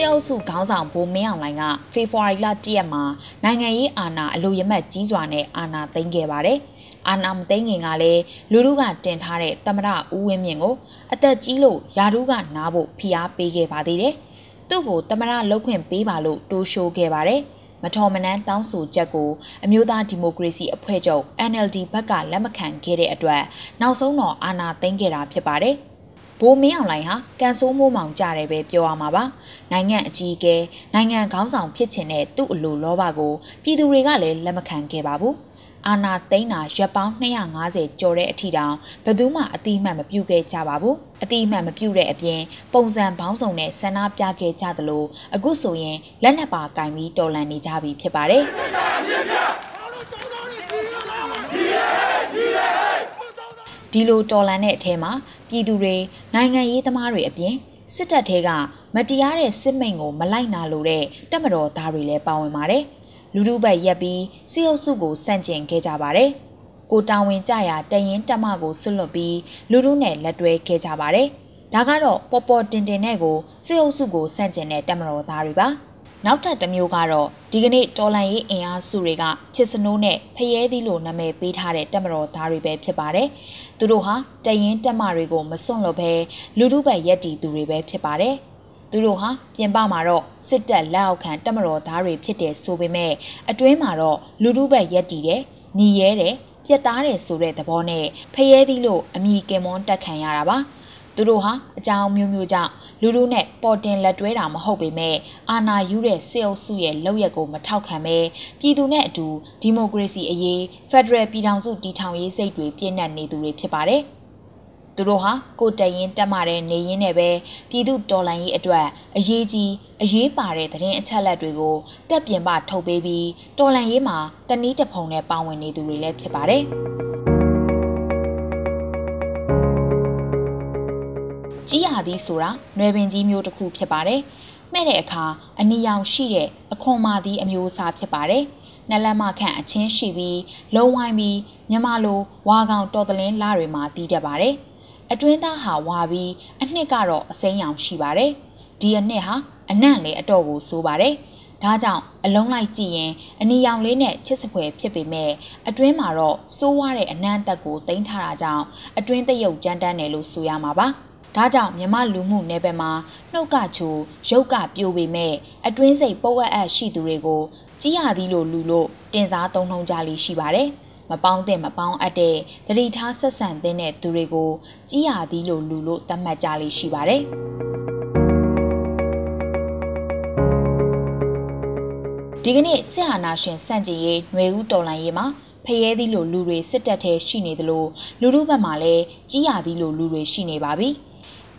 စစ်အုပ်စုခေါင်းဆောင်ဗိုလ်မင်းအောင်လှိုင်ကဖေဖော်ဝါရီလ1ရက်မှာနိုင်ငံရေးအာဏာအလို့ရမတ်ကြီးစွာနဲ့အာဏာသိမ်းခဲ့ပါတယ်။အာဏာမသိမ်းခင်ကလည်းလူလူကတင်ထားတဲ့သမရဦးဝင်းမြင့်ကိုအသက်ကြီးလို့ယာဒူးကနားဖို့ဖိအားပေးခဲ့ပါသေးတယ်။သူ့ကိုသမရလှုပ်ခွင့်ပေးပါလို့တိုးရှိုးခဲ့ပါတယ်။မထော်မနန်းတောင်းဆိုချက်ကိုအမျိုးသားဒီမိုကရေစီအဖွဲ့ချုပ် NLD ဘက်ကလက်မခံခဲ့တဲ့အတွက်နောက်ဆုံးတော့အာဏာသိမ်းခဲ့တာဖြစ်ပါတယ်။ ဘိုးမင်းအောင်လှိုင်ဟာကန်ဆိုးမိုးမောင်ကြတယ်ပဲပြောရမှာပါနိုင်ငံအကြီးအကဲနိုင်ငံခေါင်းဆောင်ဖြစ်ချင်တဲ့သူ့အလိုလောဘကိုပြည်သူတွေကလည်းလက်မခံခဲ့ပါဘူးအာနာသိန်းတာရပ်ပေါင်း250ကျော်တဲ့အထိတောင်ဘယ်သူမှအတိအမှန်မပြုတ်ခဲ့ကြပါဘူးအတိအမှန်မပြုတ်တဲ့အပြင်ပုံစံပေါင်းစုံနဲ့ဆန္ဒပြခဲ့ကြသလိုအခုဆိုရင်လက်နက်ပါကင်ပြီးတော်လန်နေကြပြီဖြစ်ပါတယ် ဒီလိုတော်လန်တဲ့အထဲမှာပြည်သူတွေနိုင်ငံရေးသမားတွေအပြင်စစ်တပ်ထဲကမတရားတဲ့စစ်မိန်ကိုမလိုက်နာလို့တဲ့တပ်မတော်သားတွေလည်းပါဝင်ပါတယ်။လူလူဘက်ရက်ပြီးစစ်အုပ်စုကိုစန့်ကျင်ခဲ့ကြပါတယ်။ကိုတာဝန်ကြရာတရင်တက်မကိုဆွလွတ်ပြီးလူလူနဲ့လက်တွဲခဲ့ကြပါတယ်။ဒါကတော့ပေါ်ပေါ်တင်တင်နဲ့ကိုစစ်အုပ်စုကိုစန့်ကျင်တဲ့တပ်မတော်သားတွေပါ။ နောက်ထပ်တစ်မျိုးကတော့ဒီကနေ့တော်လန်ရေးအင်အားစုတွေကချစ်စနိုးနဲ့ဖျဲသီးလိုနာမည်ပေးထားတဲ့တက်မတော်သားတွေပဲဖြစ်ပါတယ်။သူတို့ဟာတရင်တက်မတွေကိုမစွန့်လို့ပဲလူထုဘက်ရက်တီသူတွေပဲဖြစ်ပါတယ်။သူတို့ဟာပြင်ပမှာတော့စစ်တပ်လက်အောက်ခံတက်မတော်သားတွေဖြစ်တယ်ဆိုပေမဲ့အတွင်းမှာတော့လူထုဘက်ရက်တီတယ်၊ညီရဲတယ်၊ပြက်သားတယ်ဆိုတဲ့သဘောနဲ့ဖျဲသီးလို့အမိကင်မွန်တက်ခံရတာပါ။ သူတို့ဟာအကြောင်းမျိုးမျိုးကြောင့်လူလူနဲ့ပေါ်တင်လက်တွဲတာမဟုတ်ပေမဲ့အာဏာယူတဲ့စစ်အုပ်စုရဲ့လုပ်ရက်ကိုမထောက်ခံပဲပြည်သူနဲ့အတူဒီမိုကရေစီအရေးဖက်ဒရယ်ပြည်ထောင်စုတည်ထောင်ရေးစိတ်တွေပြည့်နှက်နေသူတွေဖြစ်ပါတယ်။သူတို့ဟာကိုတရင်တက်မာတဲ့နေရင်းနဲ့ပဲပြည်သူတော်လှန်ရေးအတွက်အရေးကြီးအရေးပါတဲ့သတင်းအချက်အလက်တွေကိုတက်ပြင်ပထုတ်ပေးပြီးတော်လှန်ရေးမှာတနည်းတစ်ဖုံနဲ့ပါဝင်နေသူတွေလည်းဖြစ်ပါတယ်။ ကြီးရသည်ဆိုတာနွယ်ပင်ကြီးမျိုးတစ်ခုဖြစ်ပါတယ်။မဲ့တဲ့အခါအနီရောင်ရှိတဲ့အခွန်မာသည်အမျိုးအစားဖြစ်ပါတယ်။နှလက်မခန့်အချင်းရှိပြီးလုံဝိုင်းပြီးမြမလိုဝါကောင်တော်တလင်းလာတွေမှာတီးတတ်ပါတယ်။အတွင်းသားဟာဝါပြီးအနှစ်ကတော့အစိမ်းရောင်ရှိပါတယ်။ဒီအနှစ်ဟာအနံ့လေအတော့ကိုဆိုးပါတယ်။ဒါကြောင့်အလုံးလိုက်ကြည့်ရင်အနီရောင်လေးနဲ့ချစ်စပွဲဖြစ်ပေမဲ့အတွင်းမှာတော့စိုးဝါတဲ့အနံ့တက်ကိုတင်ထားတာကြောင့်အတွင်းတရုပ်ကြမ်းတမ်းတယ်လို့ဆိုရမှာပါ။ ဒါကြောင့်မြမလူမှုနယ်ပယ်မှာနှုတ်ကချိုရုပ်ကပြိုပေမဲ့အတွင်းစိတ်ပုတ်အပ်အပ်ရှိသူတွေကိုကြီးရသည်လို့လူလို့တင်စားသုံးနှုံကြလိရှိပါတယ်။မပေါင်းတဲ့မပေါင်းအပ်တဲ့တတိထားဆက်ဆံတဲ့သူတွေကိုကြီးရသည်လို့လူလို့သတ်မှတ်ကြလိရှိပါတယ်။ဒီကနေ့စစ်အာဏာရှင်စန့်ကျင်ရေးຫນွေဦးတော်လှန်ရေးမှာဖရဲသီးလိုလူတွေစစ်တပ်ထဲရှိနေသလိုလူလူဘက်မှာလည်းကြီးရသီးလိုလူတွေရှိနေပါပြီ။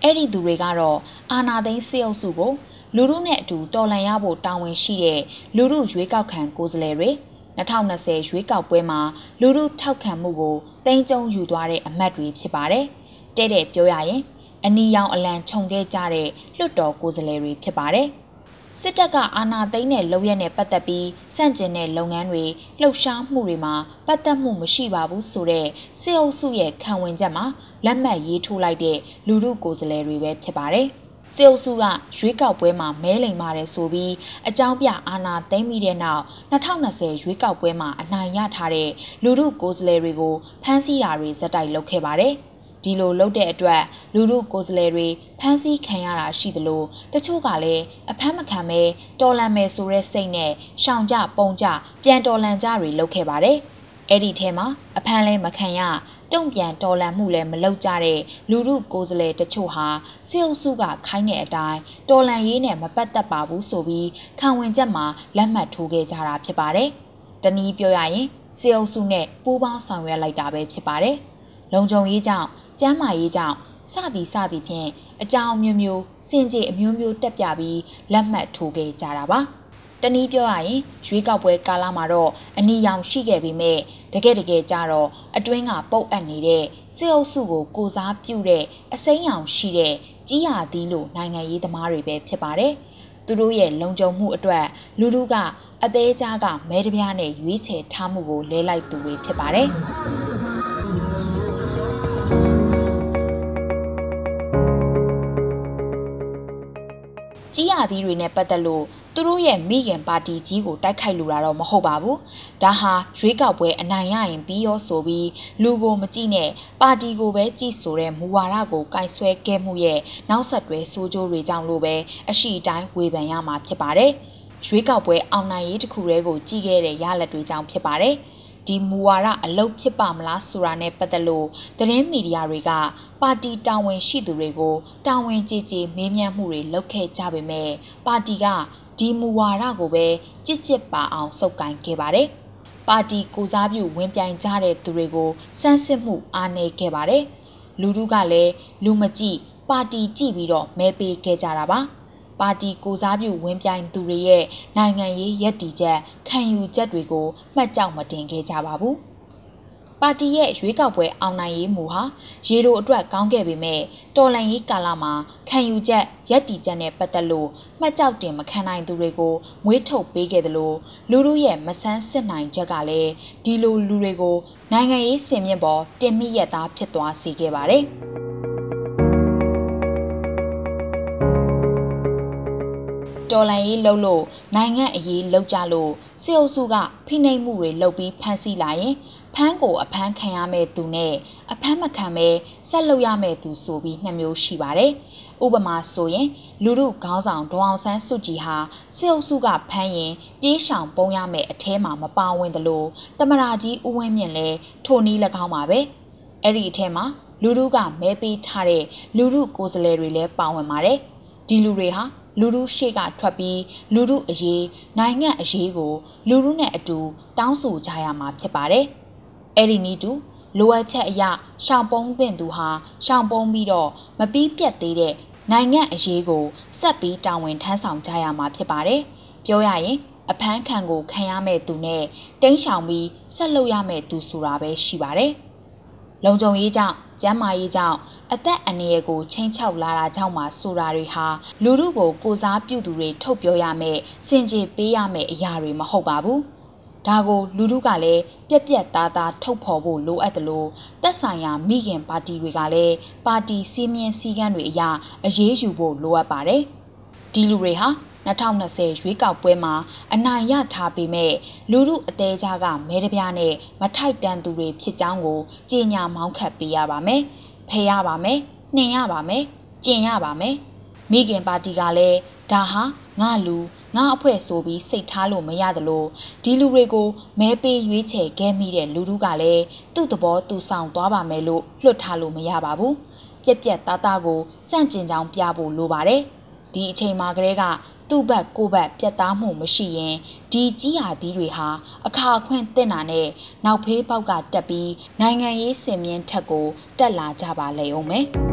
အဲ့ဒီသူတွေကတော့အာနာသိန်းစေအုပ်စုကိုလူလူနဲ့အတူတော်လှန်ရဖို့တာဝန်ရှိတဲ့လူလူရွေးကောက်ခံကိုယ်စားလှယ်တွေ2020ရွေးကောက်ပွဲမှာလူလူထောက်ခံမှုကိုတင်ကြုံယူသွားတဲ့အမတ်တွေဖြစ်ပါတယ်။တဲ့တဲ့ပြောရရင်အနီရောင်အလံခြုံခဲ့ကြတဲ့လွတ်တော်ကိုယ်စားလှယ်တွေဖြစ်ပါတယ်။စစ်တပ်ကအာဏာသိမ်းတဲ့လုပ်ရက်နဲ့ပတ်သက်ပြီး စန့်ကျင်တဲ့လုပ်ငန်းတွေလှုပ်ရှားမှုတွေမှာပတ်သက်မှုမရှိပါဘူးဆိုတဲ့စစ်အုပ်စုရဲ့ခံဝင်ချက်မှာလက်မှတ်ရေးထိုးလိုက်တဲ့လူမှုကိုယ်စားလှယ်တွေပဲဖြစ်ပါတယ်။စစ်အုပ်စုကရွေးကောက်ပွဲမှာမဲလိမ်ပါတယ်ဆိုပြီးအကြောင်းပြအာဏာသိမ်းပြီးတဲ့နောက်2020ရွေးကောက်ပွဲမှာအနိုင်ရထားတဲ့လူမှုကိုယ်စားလှယ်တွေကိုဖမ်းဆီးတာတွေဇက်တိုက်လုပ်ခဲ့ပါတယ်။ ဒီလိုလုပ်တဲ့အတွက်လူလူကိုယ်စားလှယ်တွေဖမ်းဆီးခံရတာရှိသလိုတချို့ကလည်းအဖမ်းမခံပဲတော်လန်မယ်ဆိုတဲ့စိတ်နဲ့ရှောင်ကြပုံကြပြန်တော်လန်ကြတွေလုပ်ခဲ့ပါတယ်။အဲ့ဒီထဲမှာအဖမ်းလဲမခံရတုံ့ပြန်တော်လန်မှုလည်းမလုပ်ကြတဲ့လူလူကိုယ်စားလှယ်တချို့ဟာစစ်အုပ်စုကခိုင်းတဲ့အတိုင်းတော်လန်ရေးနဲ့မပတ်သက်ပါဘူးဆိုပြီးခံဝင်ချက်မှာလက်မှတ်ထိုးခဲ့ကြတာဖြစ်ပါတယ်။တနည်းပြောရရင်စစ်အုပ်စုနဲ့ပူးပေါင်းဆောင်ရွက်လိုက်တာပဲဖြစ်ပါတယ်။လုံခြုံရေးကြောင့် ကျန်းမာရေးကြောင့်စသည်စသည်ဖြင့်အကြောင်းမျိုးမျိုးစင်ကြေအမျိုးမျိုးတက်ပြပြီးလက်မှတ်ထိုးခဲ့ကြတာပါတနည်းပြောရရင်ရွေးကောက်ပွဲကာလမှာတော့အနီရောင်ရှိခဲ့ပေမဲ့တကယ်တကယ်ကြတော့အတွင်းကပုတ်အပ်နေတဲ့စစ်အုပ်စုကိုကိုစားပြုတဲ့အစိမ်းရောင်ရှိတဲ့ကြီးရာသီးလိုနိုင်ငံရေးသမားတွေပဲဖြစ်ပါတယ်။သူတို့ရဲ့လုံခြုံမှုအတွက်လူလူကအသေးကြားကမဲတပြားနဲ့ရွေးချယ်ထားမှုကိုလဲလိုက်သူတွေဖြစ်ပါတယ်။ သီးတွေနဲ့ပတ်သက်လို့သူတို့ရဲ့မိခင်ပါတီကြီးကိုတိုက်ခိုက်လူတာတော့မဟုတ်ပါဘူး။ဒါဟာရွေးကောက်ပွဲအနိုင်ရရင်ပြီးရောဆိုပြီးလူကိုမကြည့်နဲ့ပါတီကိုပဲကြည့်ဆိုတဲ့မူဝါဒကိုကင်ဆွဲခဲ့မှုရဲ့နောက်ဆက်တွဲဆိုးကျိုးတွေကြောင့်လို့ပဲအရှိတိုင်းဝေဖန်ရမှာဖြစ်ပါတယ်။ရွေးကောက်ပွဲအောင်နိုင်ရေးတစ်ခုတည်းကိုကြည့်ခဲ့တဲ့ရလဒ်တွေကြောင့်ဖြစ်ပါတယ်။ ဒီမူဝါဒအလုတ်ဖြစ်ပါမလားဆိုတာနဲ့ပတ်သက်လို့သတင်းမီဒီယာတွေကပါတီတာဝန်ရှိသူတွေကိုတာဝန်ကြေကြေမေးမြန်းမှုတွေလုပ်ခဲ့ကြပေမဲ့ပါတီကဒီမူဝါဒကိုပဲကြစ်ကြစ်ပါအောင်စုပ်ကိုင်ခဲ့ပါတယ်။ပါတီကိုစားပြုဝင်ပြိုင်ကြတဲ့သူတွေကိုစမ်းစစ်မှုအားနည်းခဲ့ပါတယ်။လူထုကလည်းလူမကြည့်ပါတီကြည့်ပြီးတော့မဲပေးခဲ့ကြတာပါ။ ပါတီကိုစားပြုဝင်ပြိုင်သူတွေရဲ့နိုင်ငံရေးရည်တည်ချက်ခံယူချက်တွေကိုမှတ်ကြောက်မတင်ခဲ့ကြပါဘူး။ပါတီရဲ့ရွေးကောက်ပွဲအောင်နိုင်ရေးမူဟာရေတိုအတွက်ကောင်းခဲ့ပေမဲ့တော်လန်ရေးကာလမှာခံယူချက်ရည်တည်ချက်နဲ့ပတ်သက်လို့မှတ်ကြောက်တင်မခံနိုင်သူတွေကိုမွေးထုတ်ပေးခဲ့တယ်လို့လူလူရဲ့မဆန်းစစ်နိုင်ချက်ကလည်းဒီလိုလူတွေကိုနိုင်ငံရေးစင်မြင့်ပေါ်တင်မိရသားဖြစ်သွားစေခဲ့ပါတယ်။ တော်လှန်ရေးလုပ်လို့နိုင်ငံအရေးလုပ်ကြလို့စစ်အုပ်စုကဖိနှိပ်မှုတွေလုပ်ပြီးဖမ်းဆီးလာရင်ဖမ်းကိုအဖမ်းခံရမဲ့သူနဲ့အဖမ်းမခံပဲဆက်လုပ်ရမဲ့သူဆိုပြီးနှစ်မျိုးရှိပါတယ်။ဥပမာဆိုရင် လူလူခေါင်းဆောင်ဒေါအောင်ဆန်းစုကြည်ဟာစစ်အုပ်စုကဖမ်းရင်ပြေးရှောင်ပုံရမဲ့အထဲမှာမပါဝင်သလိုတမရာကြီးဦးဝင်းမြင့်လည်းထိုနည်း၎င်းပါပဲ။အဲ့ဒီအထဲမှာလူလူကမဲပေးထားတဲ့လူလူကိုယ်စားလှယ်တွေလည်းပါဝင်ပါတယ်။ဒီလူတွေဟာ လူလူရှေ့ကထွက်ပြီးလူလူအရေးနိုင်ငံအရေးကိုလူလူနဲ့အတူတောင်းဆိုကြရမှာဖြစ်ပါတယ်။အဲ့ဒီနည်းတူလိုအပ်ချက်အရရှောင်ပုံးသင့်သူဟာရှောင်ပုံးပြီးတော့မပြီးပြတ်သေးတဲ့နိုင်ငံအရေးကိုဆက်ပြီးတာဝန်ထမ်းဆောင်ကြရမှာဖြစ်ပါတယ်။ပြောရရင်အဖမ်းခံကိုခံရမဲ့သူနဲ့တင်းရှောင်ပြီးဆက်လုပ်ရမဲ့သူဆိုတာပဲရှိပါတယ်။လုံခြုံရေးကြောင့် ကျန်းမာရေးကြောင့်အသက်အန္တရာယ်ကိုချိန်ချောက်လာတာကြောင့်မှဆိုတာတွေဟာလူမှုကိုကိုစားပြုသူတွေထုတ်ပြောရမယ်စင်ကြေပေးရမယ်အရာတွေမဟုတ်ပါဘူးဒါကိုလူလူကလည်းပြက်ပြက်သားသားထုတ်ဖော်ဖို့လိုအပ်တယ်လို့သက်ဆိုင်ရာမိခင်ပါတီတွေကလည်းပါတီစီးမြင်စည်းကမ်းတွေအရအရေးယူဖို့လိုအပ်ပါတယ်ဒီလူတွေဟာ 2020ရွေးကောက်ပွဲမှာအနိုင်ရထားပေမဲ့လူမှုအသေးချာကမဲတပြားနဲ့မထိုက်တန်သူတွေဖြစ်ကြောင်းကိုကြေညာမောင်းခတ်ပေးရပါမယ်။ဖယ်ရပါမယ်။နှင်ရပါမယ်။ကျင်ရပါမယ်။မိခင်ပါတီကလည်းဒါဟာငါလူငါအဖွဲ့ဆိုပြီးစိတ်ထားလို့မရသလိုဒီလူတွေကိုမဲပေးရွေးချယ်ခဲ့မိတဲ့လူတို့ကလည်းသူ့သဘောသူဆောင်သွားပါမယ်လို့လွတ်ထားလို့မရပါဘူး။ပြက်ပြက်သားသားကိုစန့်ကျင်ကြောင်းပြဖို့လိုပါတယ်။ဒီအချိန်မှာကလေးက သူ့ဘက်ကိုဘက်ပြတ်သားမှုမရှိရင်ဒီကြီးဟာသီးတွေဟာအခါခွင့်တင်တာနဲ့နောက်ဖေးပေါက်ကတက်ပြီးနိုင်ငံရေးစင်မြင့်ထက်ကိုတက်လာကြပါလေအောင်မယ်။